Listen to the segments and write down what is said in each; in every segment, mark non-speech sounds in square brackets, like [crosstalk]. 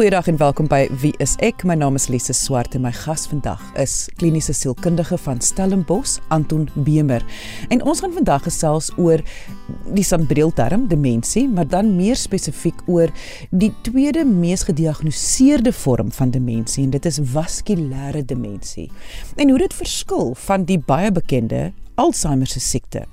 Goeiedag en welkom by Wie is ek? My naam is Lise Swart en my gas vandag is kliniese sielkundige van Stellenbosch, Anton Bemer. En ons gaan vandag gesels oor die sanbreelterm demensie, maar dan meer spesifiek oor die tweede mees gediagnoseerde vorm van demensie en dit is vaskulêre demensie. En hoe dit verskil van die baie bekende Alzheimer se siekte.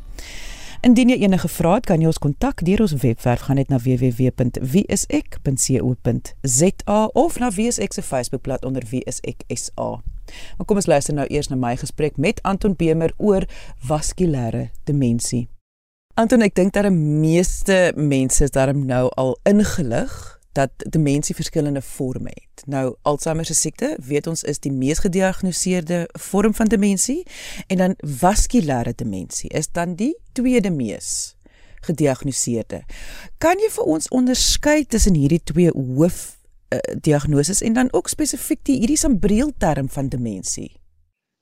Indien jy enige vrae het, kan jy ons kontak deur ons webwerf gaan net na www.wieisek.co.za of na wieisek se Facebookblad onder wieiseksa. Maar kom ons luister nou eers na my gesprek met Anton Bemer oor vaskulêre demensie. Anton, ek dink dat die meeste mense is daarom nou al ingelig dat demensie verskillende forme het. Nou Alzheimer se siekte, weet ons is die mees gediagnoseerde vorm van demensie en dan vaskulêre demensie is dan die tweede mees gediagnoseerde. Kan jy vir ons onderskei tussen hierdie twee hoof uh, diagnoses en dan ook spesifiek die hierdie sambreelterm van demensie?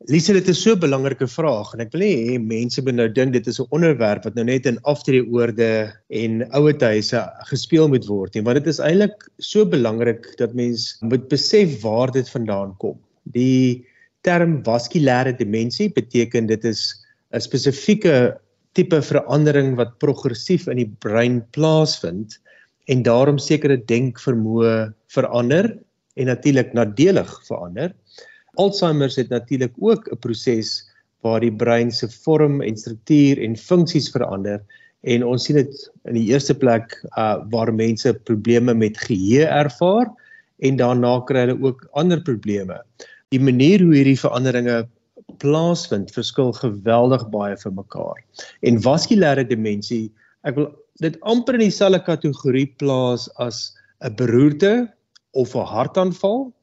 Lise, dit is so 'n belangrike vraag en ek wil hê mense moet nou dink dit is 'n onderwerp wat nou net in aftreeoorde en ouer huise gespeel moet word. En want dit is eintlik so belangrik dat mens moet besef waar dit vandaan kom. Die term vaskulêre demensie beteken dit is 'n spesifieke tipe verandering wat progressief in die brein plaasvind en daarom sekere denkvermoë verander en natuurlik nadelig verander. Alzheimer het natuurlik ook 'n proses waar die brein se vorm en struktuur en funksies verander en ons sien dit in die eerste plek uh waar mense probleme met geheue ervaar en daarna kry hulle ook ander probleme. Die manier hoe hierdie veranderinge plaasvind verskil geweldig baie vir mekaar. En vaskulêre demensie, ek wil dit amper in dieselfde kategorie plaas as 'n beroerte of 'n hartaanval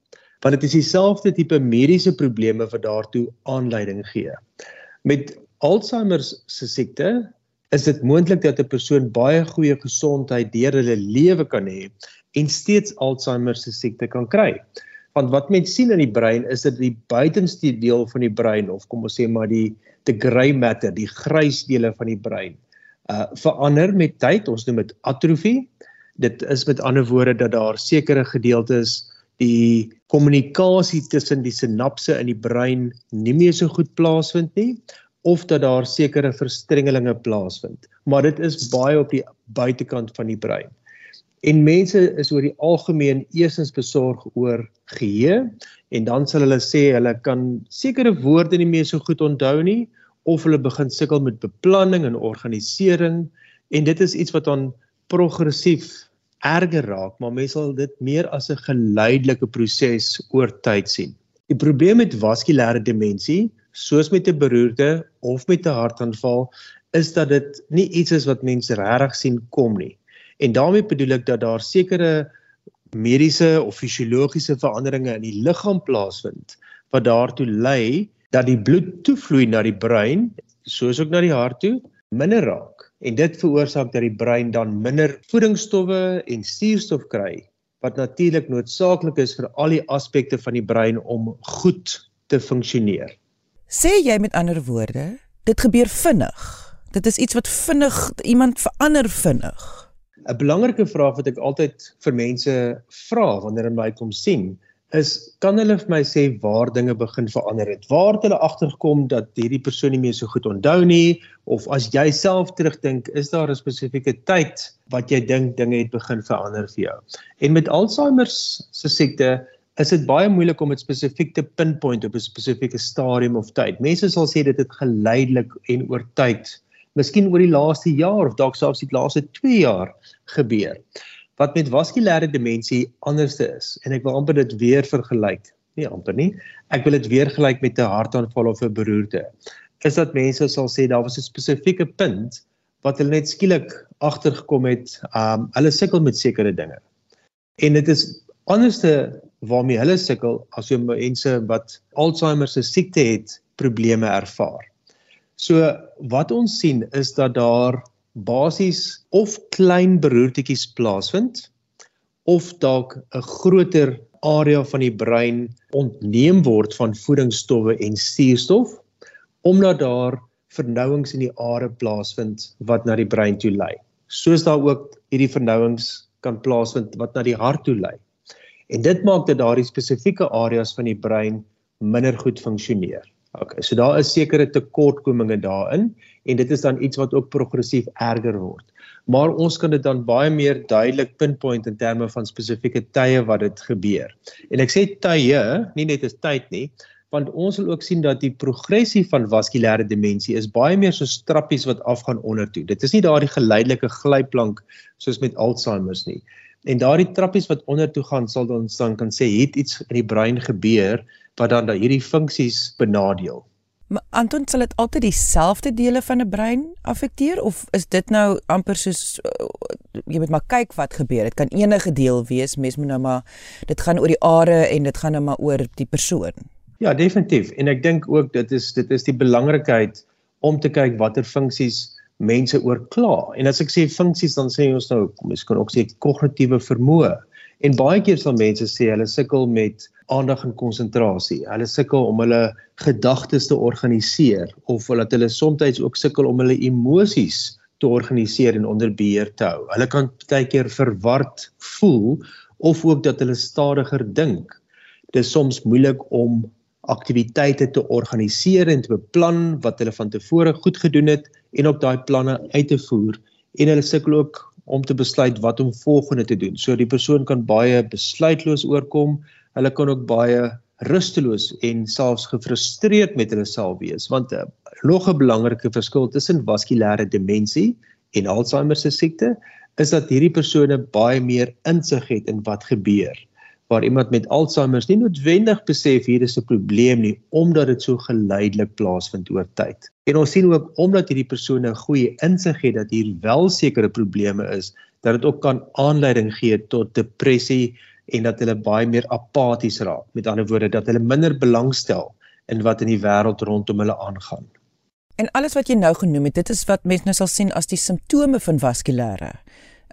want dit is dieselfde tipe mediese probleme wat daartoe aanleiding gee. Met Alzheimer se siekte is dit moontlik dat 'n persoon baie goeie gesondheid deur hulle lewe kan hê en steeds Alzheimer se siekte kan kry. Want wat mense sien in die brein is dat die buitenste deel van die brein of kom ons sê maar die the grey matter, die grys dele van die brein, uh verander met tyd. Ons noem dit atrofie. Dit is met ander woorde dat daar sekere gedeeltes die kommunikasie tussen die sinapse in die brein nie meer so goed plaasvind nie of dat daar sekere verstrengelinge plaasvind. Maar dit is baie op die buitekant van die brein. En mense is oor die algemeen eersins besorg oor geheue en dan sal hulle sê hulle kan sekere woorde nie meer so goed onthou nie of hulle begin sukkel met beplanning en organisering en dit is iets wat dan progressief erger raak, maar mense sal dit meer as 'n geleidelike proses oor tyd sien. Die probleem met vaskulêre demensie, soos met 'n beroerte of met 'n hartaanval, is dat dit nie iets is wat mense regtig sien kom nie. En daarmee bedoel ek dat daar sekere mediese of fisiologiese veranderinge in die liggaam plaasvind wat daartoe lei dat die bloed toevloei na die brein, soos ook na die hart toe, minder raak en dit veroorsaak dat die brein dan minder voedingsstowwe en suurstof kry wat natuurlik noodsaaklik is vir al die aspekte van die brein om goed te funksioneer. Sê jy met ander woorde, dit gebeur vinnig. Dit is iets wat vinnig iemand verander vinnig. 'n Belangrike vraag wat ek altyd vir mense vra wanneer hulle my kom sien, is kan hulle vir my sê waar dinge begin verander het? Waar het hulle agtergekom dat hierdie persoon nie meer so goed onthou nie of as jy self terugdink, is daar 'n spesifieke tyd wat jy dink dinge het begin verander vir jou? En met Alzheimer se siekte is dit baie moeilik om dit spesifiek te pinpoint op 'n spesifieke stadium of tyd. Mense sal sê dit het geleidelik en oor tyd, miskien oor die laaste jaar of dalk selfs die laaste 2 jaar gebeur wat met vaskulêre demensie anderste is en ek wil amper dit weer vergelyk. Nee, amper nie. Ek wil dit weer gelyk met 'n hartaanval of 'n beroerte. Is dat mense sal sê daar was 'n spesifieke punt wat hulle net skielik agtergekom het, um hulle sukkel met sekere dinge. En dit is anderste waarmee hulle sukkel as jy mense wat Alzheimer se siekte het, probleme ervaar. So wat ons sien is dat daar basies of klein beroertetjies plaasvind of dalk 'n groter area van die brein ontneem word van voedingsstowwe en suurstof omdat daar vernouings in die are plaasvind wat na die brein toe lei. Soos daar ook hierdie vernouings kan plaasvind wat na die hart toe lei. En dit maak dat daardie spesifieke areas van die brein minder goed funksioneer. Okay, so daar is sekere tekortkominge daarin en dit is dan iets wat ook progressief erger word. Maar ons kan dit dan baie meer duidelik pinpoint in terme van spesifieke tye wat dit gebeur. En ek sê tye, nie net as tyd nie, want ons wil ook sien dat die progressie van vaskulêre demensie is baie meer so strappies wat afgaan ondertoe. Dit is nie daardie geleidelike glyplank soos met Alzheimer nie. En daardie trappies wat ondertoe gaan sal ons dan kan sê het iets in die brein gebeur wat dan da hierdie funksies benadeel. Maar Anton, sal dit altyd dieselfde dele van 'n brein affekteer of is dit nou amper soos uh, jy moet maar kyk wat gebeur. Dit kan enige deel wees, mens moet nou maar dit gaan oor die are en dit gaan nou maar oor die persoon. Ja, definitief. En ek dink ook dit is dit is die belangrikheid om te kyk watter funksies mense oorkla. En as ek sê funksies dan sê ons nou, mens kan ook sê kognitiewe vermoë. En baie keer sal mense sê hulle sukkel met aandag en konsentrasie. Hulle sukkel om hulle gedagtes te organiseer of hulle dat hulle soms ook sukkel om hulle emosies te organiseer en onder beheer te hou. Hulle kan baie keer verward voel of ook dat hulle stadiger dink. Dit is soms moeilik om aktiwiteite te organiseer en te beplan wat hulle van tevore goed gedoen het en op daai planne uit te voer en hulle sukkel ook om te besluit wat om volgende te doen. So die persoon kan baie besluitloos oorkom. Hulle kan ook baie rusteloos en selfs gefrustreerd met hulle self wees want uh, nog 'n belangrike verskil tussen vaskulêre demensie en Alzheimer se siekte is dat hierdie persone baie meer insig het in wat gebeur waar iemand met Alzheimer nie noodwendig besef hier is 'n probleem nie omdat dit so geleidelik plaasvind oor tyd. En ons sien ook omdat hierdie persone 'n goeie insig het dat hier wel sekere probleme is, dat dit ook kan aanleiding gee tot depressie en dat hulle baie meer apaties raak. Met ander woorde dat hulle minder belangstel in wat in die wêreld rondom hulle aangaan. En alles wat jy nou genoem het, dit is wat mense nou sal sien as die simptome van vaskulêre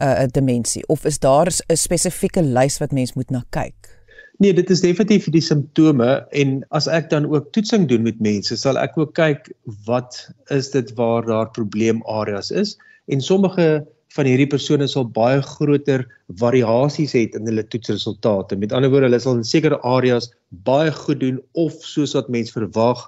uh, demensie of is daar 'n spesifieke lys wat mens moet na kyk? Nee, dit is definitief die simptome en as ek dan ook toetsing doen met mense, sal ek ook kyk wat is dit waar daar probleemareas is en sommige van hierdie persone sal baie groter variasies het in hulle toetsresultate. Met ander woorde, hulle sal in sekere areas baie goed doen of soos wat mense verwag,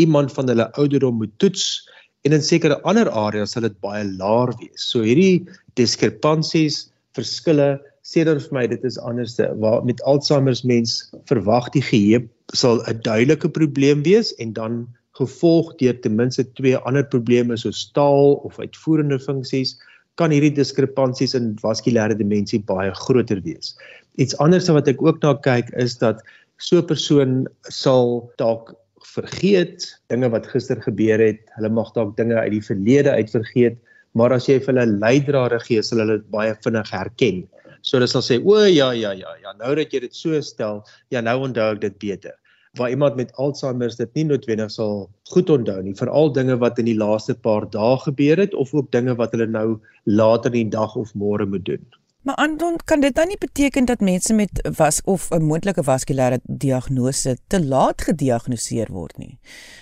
iemand van hulle ouderdom moet toets en in sekere ander areas sal dit baie laer wees. So hierdie diskrepansies, verskille sê dan vir my dit is anderste. Waar met Alzheimer se mens verwag die geheue sal 'n duidelike probleem wees en dan gevolg deur ten minste twee ander probleme soos taal of uitvoerende funksies kan hierdie diskrepansies in vaskulêre demensie baie groter wees. Iets anders wat ek ook na kyk is dat so 'n persoon sal dalk vergeet dinge wat gister gebeur het. Hulle mag dalk dinge uit die verlede uit vergeet, maar as jy vir hulle leidrade gee, sal hulle dit baie vinnig herken. So hulle sal sê, "O ja, ja, ja, ja, nou dat jy dit so stel, ja nou onthou ek dit beter." Waar iemand met Alzheimer dit nie noodwendig sal goed onthou nie, veral dinge wat in die laaste paar dae gebeur het of ook dinge wat hulle nou later in die dag of môre moet doen. Maar Anton, kan dit dan nie beteken dat mense met was of 'n moontlike vaskulêre diagnose te laat gediagnoseer word nie?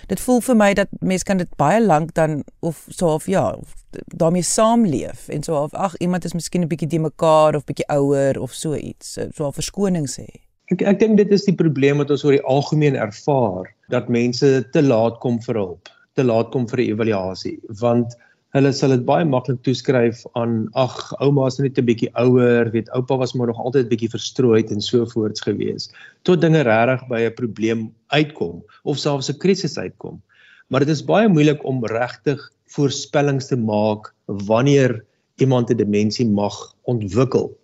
Dit voel vir my dat mense kan dit baie lank dan of so of ja, daarmee saamleef en so of ag iemand is miskien 'n bietjie de mekaar of bietjie ouer of so iets, so 'n verskoning sê. Ek ek dink dit is die probleem wat ons oor die algemeen ervaar dat mense te laat kom vir hulp, te laat kom vir 'n evaluasie, want hulle sal dit baie maklik toeskryf aan ag ouma is net 'n bietjie ouer, weet oupa was maar nog altyd bietjie verstrooid en so voorts gewees. Tot dinge regtig by 'n probleem uitkom of selfs 'n krisis uitkom. Maar dit is baie moeilik om regtig voorspellings te maak wanneer iemand 'n demensie mag ontwikkel.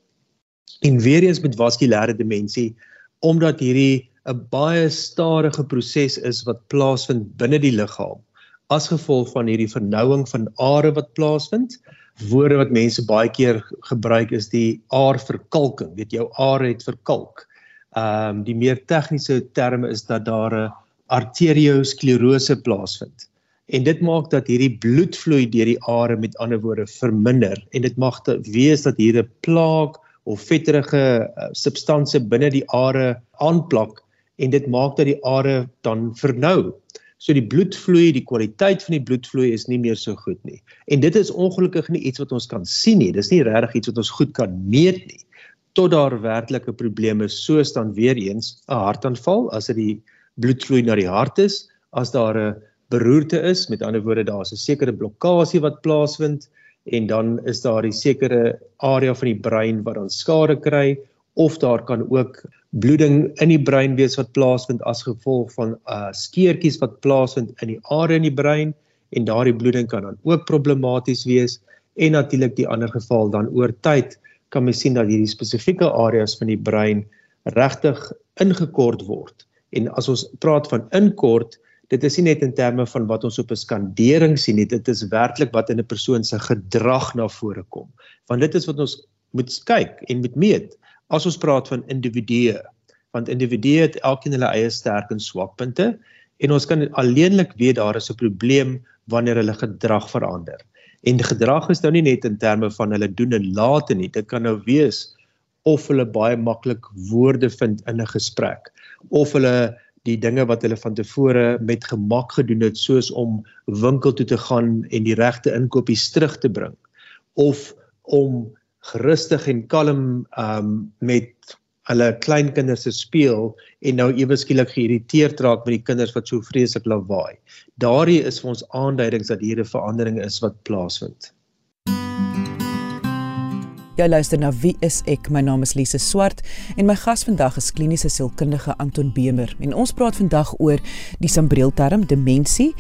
En weer eens met vaskulêre demensie omdat hierdie 'n baie stadige proses is wat plaasvind binne die liggaam as gevolg van hierdie vernouing van are wat plaasvind. Woorde wat mense baie keer gebruik is die aarverkalking. Weet jou are het verkalk. Ehm um, die meer tegniese terme is dat daar 'n arteriosklerose plaasvind. En dit maak dat hierdie bloedvloei deur die are met ander woorde verminder en dit mag te wees dat hier 'n plaak of vetterige uh, substansie binne die are aanplak en dit maak dat die are dan vernou. So die bloedvloei, die kwaliteit van die bloedvloei is nie meer so goed nie. En dit is ongelukkig nie iets wat ons kan sien nie. Dis nie regtig iets wat ons goed kan meet nie. tot daar werklike probleme soos dan weer eens 'n hartaanval as dit die bloedvloei na die hart is, as daar 'n beroerte is, met ander woorde daar's 'n sekere blokkade wat plaasvind en dan is daar 'n sekere area van die brein wat dan skade kry of daar kan ook bloeding in die brein wees wat plaasvind as gevolg van uh skeurtjies wat plaasvind in die area in die brein en daardie bloeding kan dan ook problematies wees en natuurlik die ander geval dan oor tyd kan mens sien dat hierdie spesifieke areas van die brein regtig ingekort word. En as ons praat van inkort, dit is nie net in terme van wat ons op 'n skandering sien nie, dit is werklik wat in 'n persoon se gedrag na vore kom. Want dit is wat ons moet kyk en moet meet as ons praat van individue. Want individue het elkeen hulle eie sterk en swakpunte en ons kan alleenlik weet daar is 'n probleem wanneer hulle gedrag verander. En gedrag is nou nie net in terme van hulle doen en late nie. Dit kan nou wees of hulle baie maklik woorde vind in 'n gesprek of hulle die dinge wat hulle van tevore met gemak gedoen het soos om winkel toe te gaan en die regte inkopies terug te bring of om gerustig en kalm um met hulle kleinkinders se speel en nou ewe skielik geïrriteerd raak met die kinders wat so vreeslik lawaai. Daardie is vir ons aanduidings dat hier 'n verandering is wat plaasvind. Jy luister na Wie is ek? My naam is Lise Swart en my gas vandag is kliniese sielkundige Anton Bemer en ons praat vandag oor die sambreelterm demensie,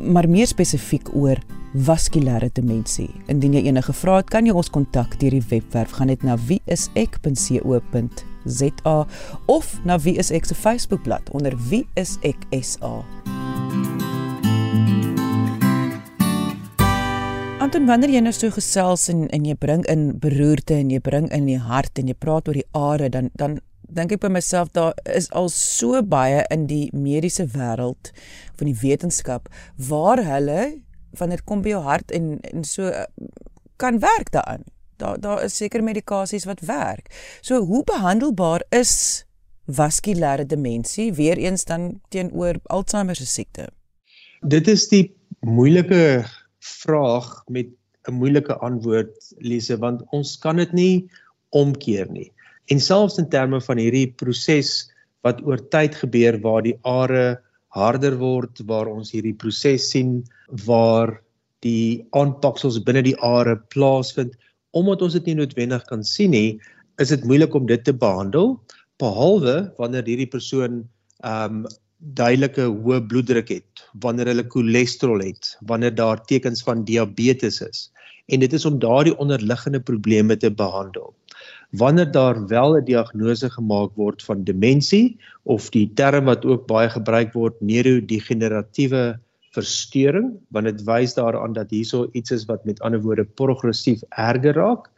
maar meer spesifiek oor vaskulêre demensie. Indien jy enige vrae het, kan jy ons kontak deur die webwerf gaan net na wieisek.co.za ZA of na Wie is ek se Facebookblad onder Wie is ek SA. Anton, wanneer jy nou so gesels en en jy bring in beroerte en jy bring in die hart en jy praat oor die are, dan dan dink ek by myself daar is al so baie in die mediese wêreld van die wetenskap waar hulle van dit kom by jou hart en en so kan werk daaraan daar daar is seker medikasies wat werk. So hoe behandelbaar is vaskulêre demensie weer eens dan teenoor Alzheimer se siekte? Dit is die moeilike vraag met 'n moeilike antwoord Lise want ons kan dit nie omkeer nie. En selfs in terme van hierdie proses wat oor tyd gebeur waar die are harder word, waar ons hierdie proses sien waar die aanpaksels binne die are plaasvind, omdat ons dit nie noodwendig kan sien nie, is dit moeilik om dit te behandel behalwe wanneer hierdie persoon ehm um, duidelike hoë bloeddruk het, wanneer hulle cholesterol het, wanneer daar tekens van diabetes is. En dit is om daardie onderliggende probleme te behandel. Wanneer daar wel 'n diagnose gemaak word van demensie of die term wat ook baie gebruik word neurodegeneratiewe verstoring want dit wys daaraan dat hierso iets is wat met ander woorde progressief erger raak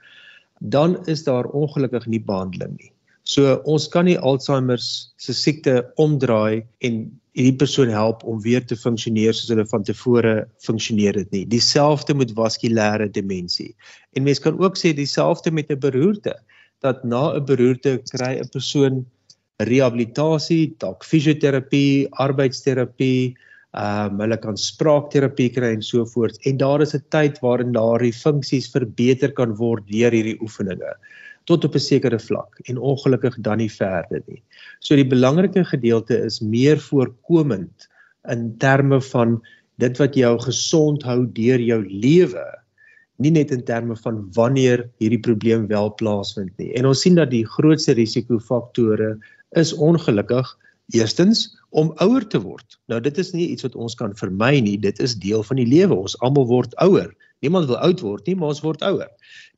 dan is daar ongelukkig nie behandeling nie. So ons kan nie Alzheimer se siekte omdraai en hierdie persoon help om weer te funksioneer soos hulle van tevore funksioneer het nie. Dieselfde met vaskulêre demensie. En mens kan ook sê dieselfde met 'n beroerte dat na 'n beroerte kry 'n persoon rehabilitasie, dalk fisioterapie, arbeidsterapie, Ehm um, hulle kan spraakterapie kry en so voort en daar is 'n tyd waarin daardie funksies verbeter kan word deur hierdie oefeninge tot op 'n sekere vlak en ongelukkig dan nie verder nie. So die belangrike gedeelte is meer voorkomend in terme van dit wat jou gesond hou deur jou lewe nie net in terme van wanneer hierdie probleem wel plaasvind nie. En ons sien dat die grootste risikofaktore is ongelukkig Eerstens om ouer te word. Nou dit is nie iets wat ons kan vermy nie, dit is deel van die lewe. Ons almal word ouer. Niemand wil oud word nie, maar ons word ouer.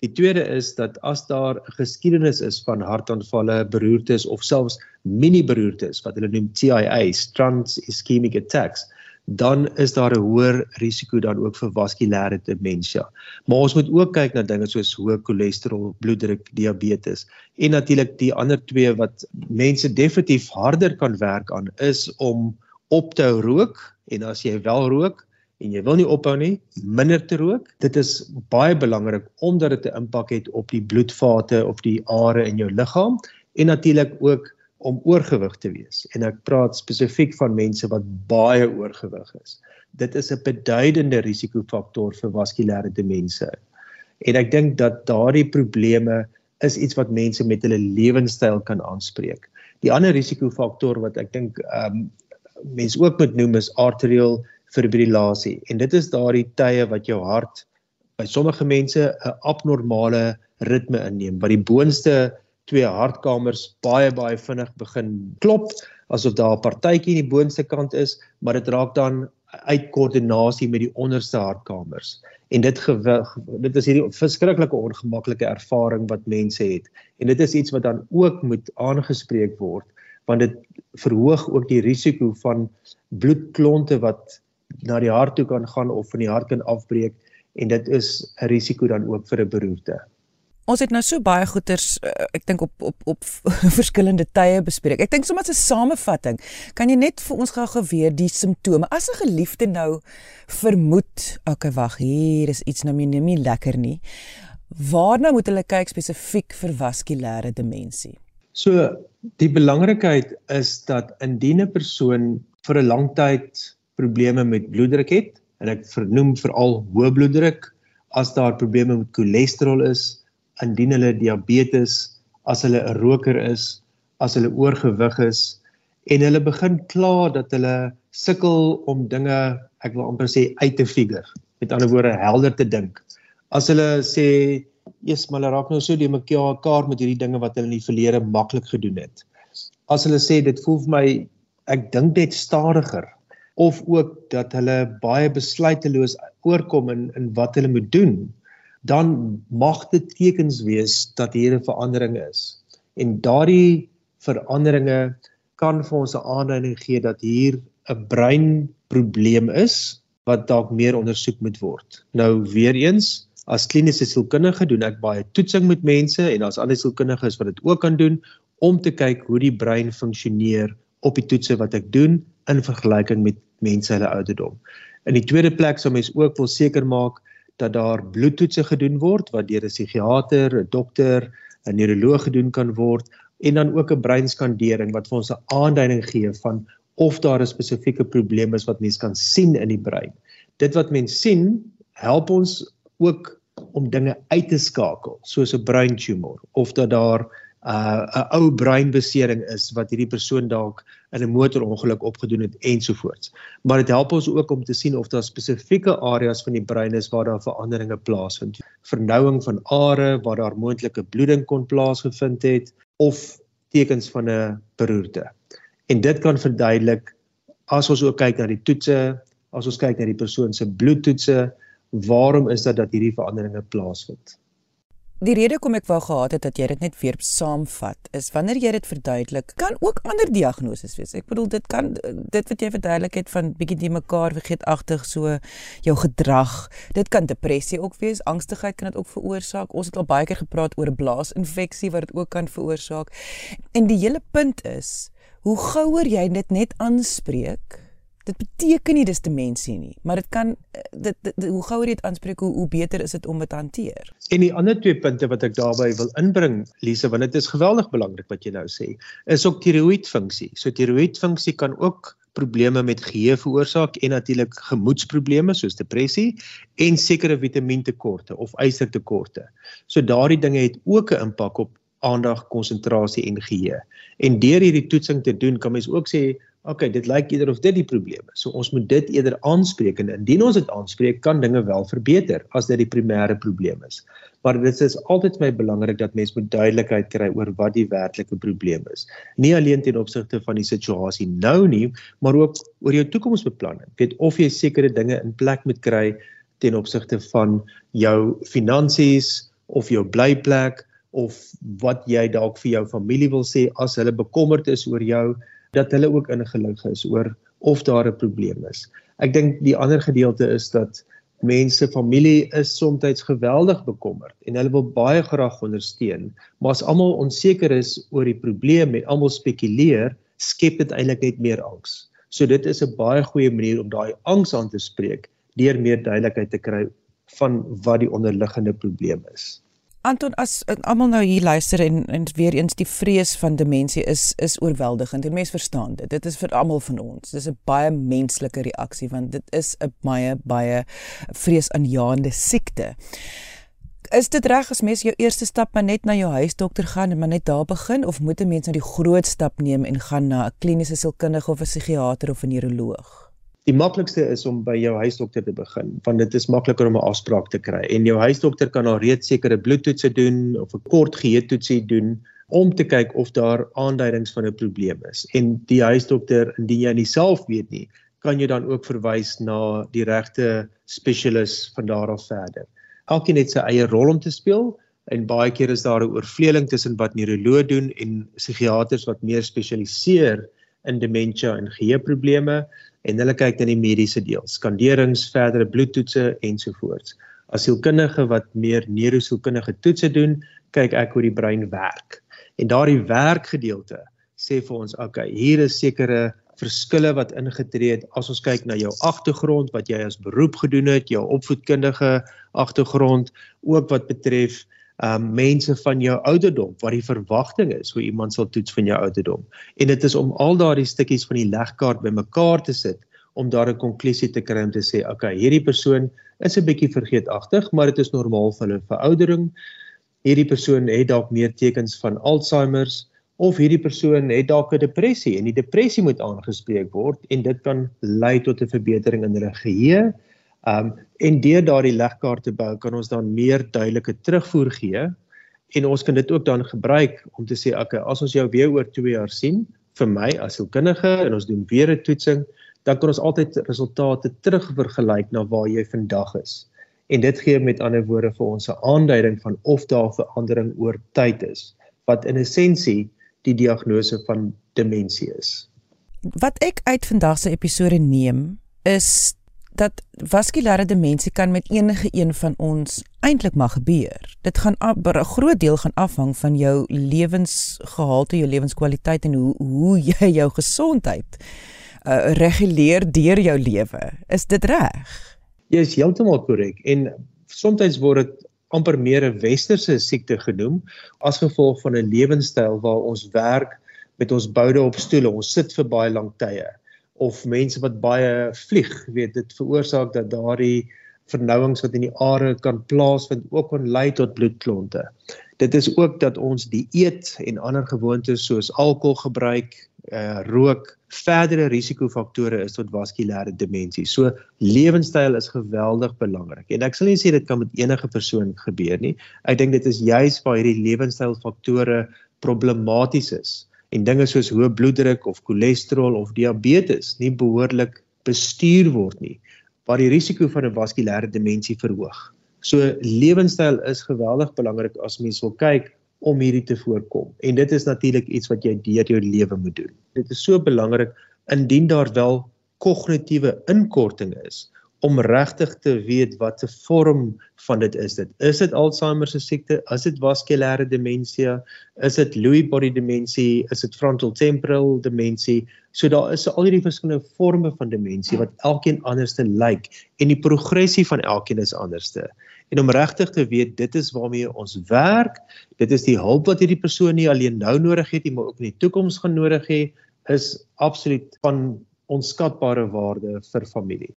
Die tweede is dat as daar geskiedenis is van hartaanvalle, beroertes of selfs mini beroertes wat hulle noem TIAs, trans ischemic attacks, dan is daar 'n hoër risiko dan ook vir vaskulêre demensie. Maar ons moet ook kyk na dinge soos hoë cholesterol, bloeddruk, diabetes en natuurlik die ander twee wat mense definitief harder kan werk aan is om op te hou rook en as jy wel rook en jy wil nie ophou nie, minder te rook. Dit is baie belangrik omdat dit 'n impak het op die bloedvate of die are in jou liggaam en natuurlik ook om oorgewig te wees en ek praat spesifiek van mense wat baie oorgewig is. Dit is 'n beduidende risikofaktor vir vaskulêre demensie. En ek dink dat daardie probleme is iets wat mense met hulle lewenstyl kan aanspreek. Die ander risikofaktor wat ek dink ehm um, mense ook moet noem is arterial fibrillasie en dit is daardie tye wat jou hart by sommige mense 'n abnormale ritme inneem wat die boonste twee hartkamers baie baie vinnig begin klop asof daar 'n partytjie in die boonste kant is maar dit raak dan uit koördinasie met die onderste hartkamers. En dit gewig dit is hierdie verskriklike ongemaklike ervaring wat mense het. En dit is iets wat dan ook moet aangespreek word want dit verhoog ook die risiko van bloedklonte wat na die hart toe kan gaan of van die hart kan afbreek en dit is 'n risiko dan ook vir 'n beroerte. Ons het nou so baie goeters uh, ek dink op op op [laughs] verskillende tye bespreek. Ek dink sommer 'n samevatting. Kan jy net vir ons gou geweer die simptome? As 'n geliefde nou vermoed, okay wag, hier is iets nou nie, nie lekker nie. Waarna moet hulle kyk spesifiek vir vaskulêre demensie? So, die belangrikheid is dat indien 'n persoon vir 'n lang tyd probleme met bloeddruk het en ek vernoem veral hoë bloeddruk as daar probleme met cholesterol is, indien hulle diabetes, as hulle 'n roker is, as hulle oorgewig is en hulle begin kla dat hulle sukkel om dinge, ek wil amper sê uit te figure, met ander woorde helder te dink. As hulle sê, "Eers maar hulle raak nou so die mekaar met hierdie dinge wat hulle in die verlede maklik gedoen het." As hulle sê dit voel vir my ek dink net stadiger of ook dat hulle baie besluiteloos oorkom in in wat hulle moet doen, dan mag dit tekens wees dat hier 'n verandering is. En daardie veranderinge kan vir ons 'n aanduiding gee dat hier 'n breinprobleem is wat dalk meer ondersoek moet word. Nou weer eens, as kliniese sielkundige doen ek baie toetsing met mense en daar's ander sielkundiges wat dit ook kan doen om te kyk hoe die brein funksioneer op die toetse wat ek doen in vergelyking met mense hulle ouderdom. In die tweede plek sou mens ook wil seker maak dat daar bloedtoetse gedoen word wat deur 'n psigiater, 'n dokter, 'n neuroloog gedoen kan word en dan ook 'n breinskandering wat vir ons 'n aanduiding gee van of daar 'n spesifieke probleem is wat mens kan sien in die brein. Dit wat mens sien, help ons ook om dinge uit te skakel, soos 'n breintumor of dat daar uh, 'n ou breinbesering is wat hierdie persoon dalk in 'n motorongeluk opgedoen het ensovoorts. Maar dit help ons ook om te sien of daar spesifieke areas van die brein is waar daar veranderinge plaasvind. Vernouing van are waar daar moontlike bloeding kon plaasgevind het of tekens van 'n beroerte. En dit kan verduidelik as ons ook kyk na die toetse, as ons kyk na die persoon se bloedtoetse, waarom is dit dat hierdie veranderinge plaasvind? Die rede kom ek wou gehad het dat jy dit net weer saamvat is wanneer jy dit verduidelik kan ook ander diagnoses wees. Ek bedoel dit kan dit wat jy verduidelik het van bietjie die mekaar vergeetagtig so jou gedrag. Dit kan depressie ook wees, angstigheid kan dit ook veroorsaak. Ons het al baie keer gepraat oor 'n blaasinfeksie wat dit ook kan veroorsaak. En die hele punt is hoe gouer jy dit net aanspreek dit beteken nie dis demensie nie, maar dit kan eh, dit, dit, dit hoe gouer jy dit aanspreek hoe, hoe beter is dit om dit te hanteer. En die ander twee punte wat ek daarbey wil inbring, Lise, want dit is geweldig belangrik wat jy nou sê, is ook tiroïedfunksie. So tiroïedfunksie kan ook probleme met geheue veroorsaak en natuurlik gemoedsprobleme soos depressie en sekere vitamintekorte of ystertekorte. So daardie dinge het ook 'n impak op aandag, konsentrasie en geheue. En deur hierdie toetsing te doen, kan mens ook sê okay, dit lyk eerder of dit die probleem is. So ons moet dit eerder aanspreek en indien ons dit aanspreek, kan dinge wel verbeter as dit die primêre probleem is. Maar dit is altyd my belangrik dat mense moet duidelikheid kry oor wat die werklike probleem is. Nie alleen ten opsigte van die situasie nou nie, maar ook oor jou toekomsbeplanning. Weet of jy sekere dinge in plek moet kry ten opsigte van jou finansies of jou blyplek of wat jy dalk vir jou familie wil sê as hulle bekommerd is oor jou dat hulle ook ingelig is oor of daar 'n probleem is. Ek dink die ander gedeelte is dat mense familie is soms geweldig bekommerd en hulle wil baie graag ondersteun, maar as almal onseker is oor die probleem en almal spekuleer, skep dit eintlik net meer angs. So dit is 'n baie goeie manier om daai angs aan te spreek deur meer duidelikheid te kry van wat die onderliggende probleem is. Anton as almal nou hier luister en en weer eens die vrees van demensie is is oorweldigend. Die mense verstaan dit. Dit is vir almal van ons. Dis 'n baie menslike reaksie want dit is 'n baie baie vreesaanjaende siekte. Is dit reg as mens jou eerste stap maar net na jou huisdokter gaan en maar net daar begin of moet 'n mens nou die groot stap neem en gaan na 'n kliniese sielkundige of 'n psigiater of 'n neuroloog? Die maklikste is om by jou huisdokter te begin, want dit is makliker om 'n afspraak te kry. En jou huisdokter kan al reeds sekere bloedtoetse doen of 'n kort geheuetoetsie doen om te kyk of daar aanduidings van 'n probleem is. En die huisdokter, indien jy nie self weet nie, kan jy dan ook verwys na die regte spesialis van daar af verder. Elkeen het sy eie rol om te speel en baie keer is daar 'n oorvleeling tussen wat neuroloog doen en psigiaters wat meer spesialiseer in demensie en geheueprobleme en hulle kyk na die mediese deel, skanderings, verdere bloedtoetse ensovoorts. As sielkundige wat meer neurosielkundige toetse doen, kyk ek hoe die brein werk. En daardie werkgedeelte sê vir ons, okay, hier is sekere verskille wat ingetree het as ons kyk na jou agtergrond wat jy as beroep gedoen het, jou opvoedkundige agtergrond, ook wat betref um mense van jou ouderdom wat die verwagting is hoe iemand sal toets van jou ouderdom. En dit is om al daardie stukkies van die legkaart bymekaar te sit om daar 'n konklusie te kry om te sê, okay, hierdie persoon is 'n bietjie vergeetagtig, maar dit is normaal vir hulle veroudering. Hierdie persoon het dalk meer tekens van Alzheimer's of hierdie persoon het dalk 'n depressie en die depressie moet aangespreek word en dit kan lei tot 'n verbetering in hulle geheue Um en deur daardie legkaart te bou kan ons dan meer duidelike terugvoer gee en ons kan dit ook dan gebruik om te sê okay as ons jou weer oor 2 jaar sien vir my as sielkundige en ons doen weer 'n toetsing dan kan ons altyd resultate terugvergelyk na waar jy vandag is. En dit gee met ander woorde vir ons 'n aanduiding van of daar verandering oor tyd is wat in essensie die diagnose van demensie is. Wat ek uit vandag se episode neem is dat vaskulêre demensie kan met enige een van ons eintlik mag gebeur. Dit gaan 'n groot deel gaan afhang van jou lewensgehalte, jou lewenskwaliteit en hoe hoe [laughs] jy jou gesondheid uh, reguleer deur jou lewe. Is dit reg? Jy is heeltemal korrek en soms word dit amper meer 'n westerse siekte genoem as gevolg van 'n lewenstyl waar ons werk met ons boude op stoele, ons sit vir baie lank tye of mense wat baie vlieg, weet dit veroorsaak dat daardie vernouings wat in die are kan plaasvind ook kan lei tot bloedklonte. Dit is ook dat ons die eet en ander gewoontes soos alkohol gebruik, uh rook, verdere risikofaktore is tot vaskulêre demensie. So lewenstyl is geweldig belangrik. En ek sal nie sê dit kan met enige persoon gebeur nie. Ek dink dit is juis waar hierdie lewenstylfaktore problematies is en dinge soos hoë bloeddruk of cholesterol of diabetes nie behoorlik bestuur word nie wat die risiko van 'n vaskulêre demensie verhoog. So lewenstyl is geweldig belangrik as mens wil kyk om hierdie te voorkom. En dit is natuurlik iets wat jy deur jou lewe moet doen. Dit is so belangrik indien daar wel kognitiewe inkorting is om regtig te weet wat 'n vorm van dit is dit. Is dit Alzheimer se siekte? Is dit vaskulêre demensie? Is dit Lewy body demensie? Is dit frontal temporal demensie? So daar is al hierdie verskillende forme van demensie wat elkeen anderste lyk en die progressie van elkeen is anderste. En om regtig te weet dit is waarmee ons werk, dit is die hulp wat hierdie persoon nie alleen nou nodig het nie, maar ook in die toekoms gaan nodig hê, is absoluut van onskatbare waarde vir familie.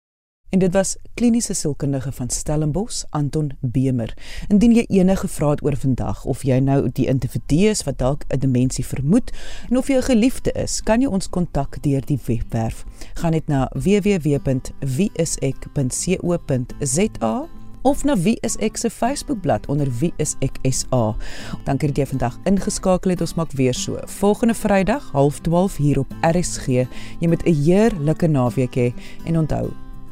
En dit was kliniese sielkundige van Stellenbosch, Anton Bemer. Indien jy enige vrae het oor vandag of jy nou die individu is wat dalk 'n demensie vermoed en of jy 'n geliefde is, kan jy ons kontak deur die webwerf. Gaan net na www.wieisek.co.za of na Wie is ek se Facebookblad onder Wie is ek SA. Dankie dat jy vandag ingeskakel het. Ons maak weer so. Volgende Vrydag, 12:30 hier op RSG. Jy moet 'n heerlike naweek hê en onthou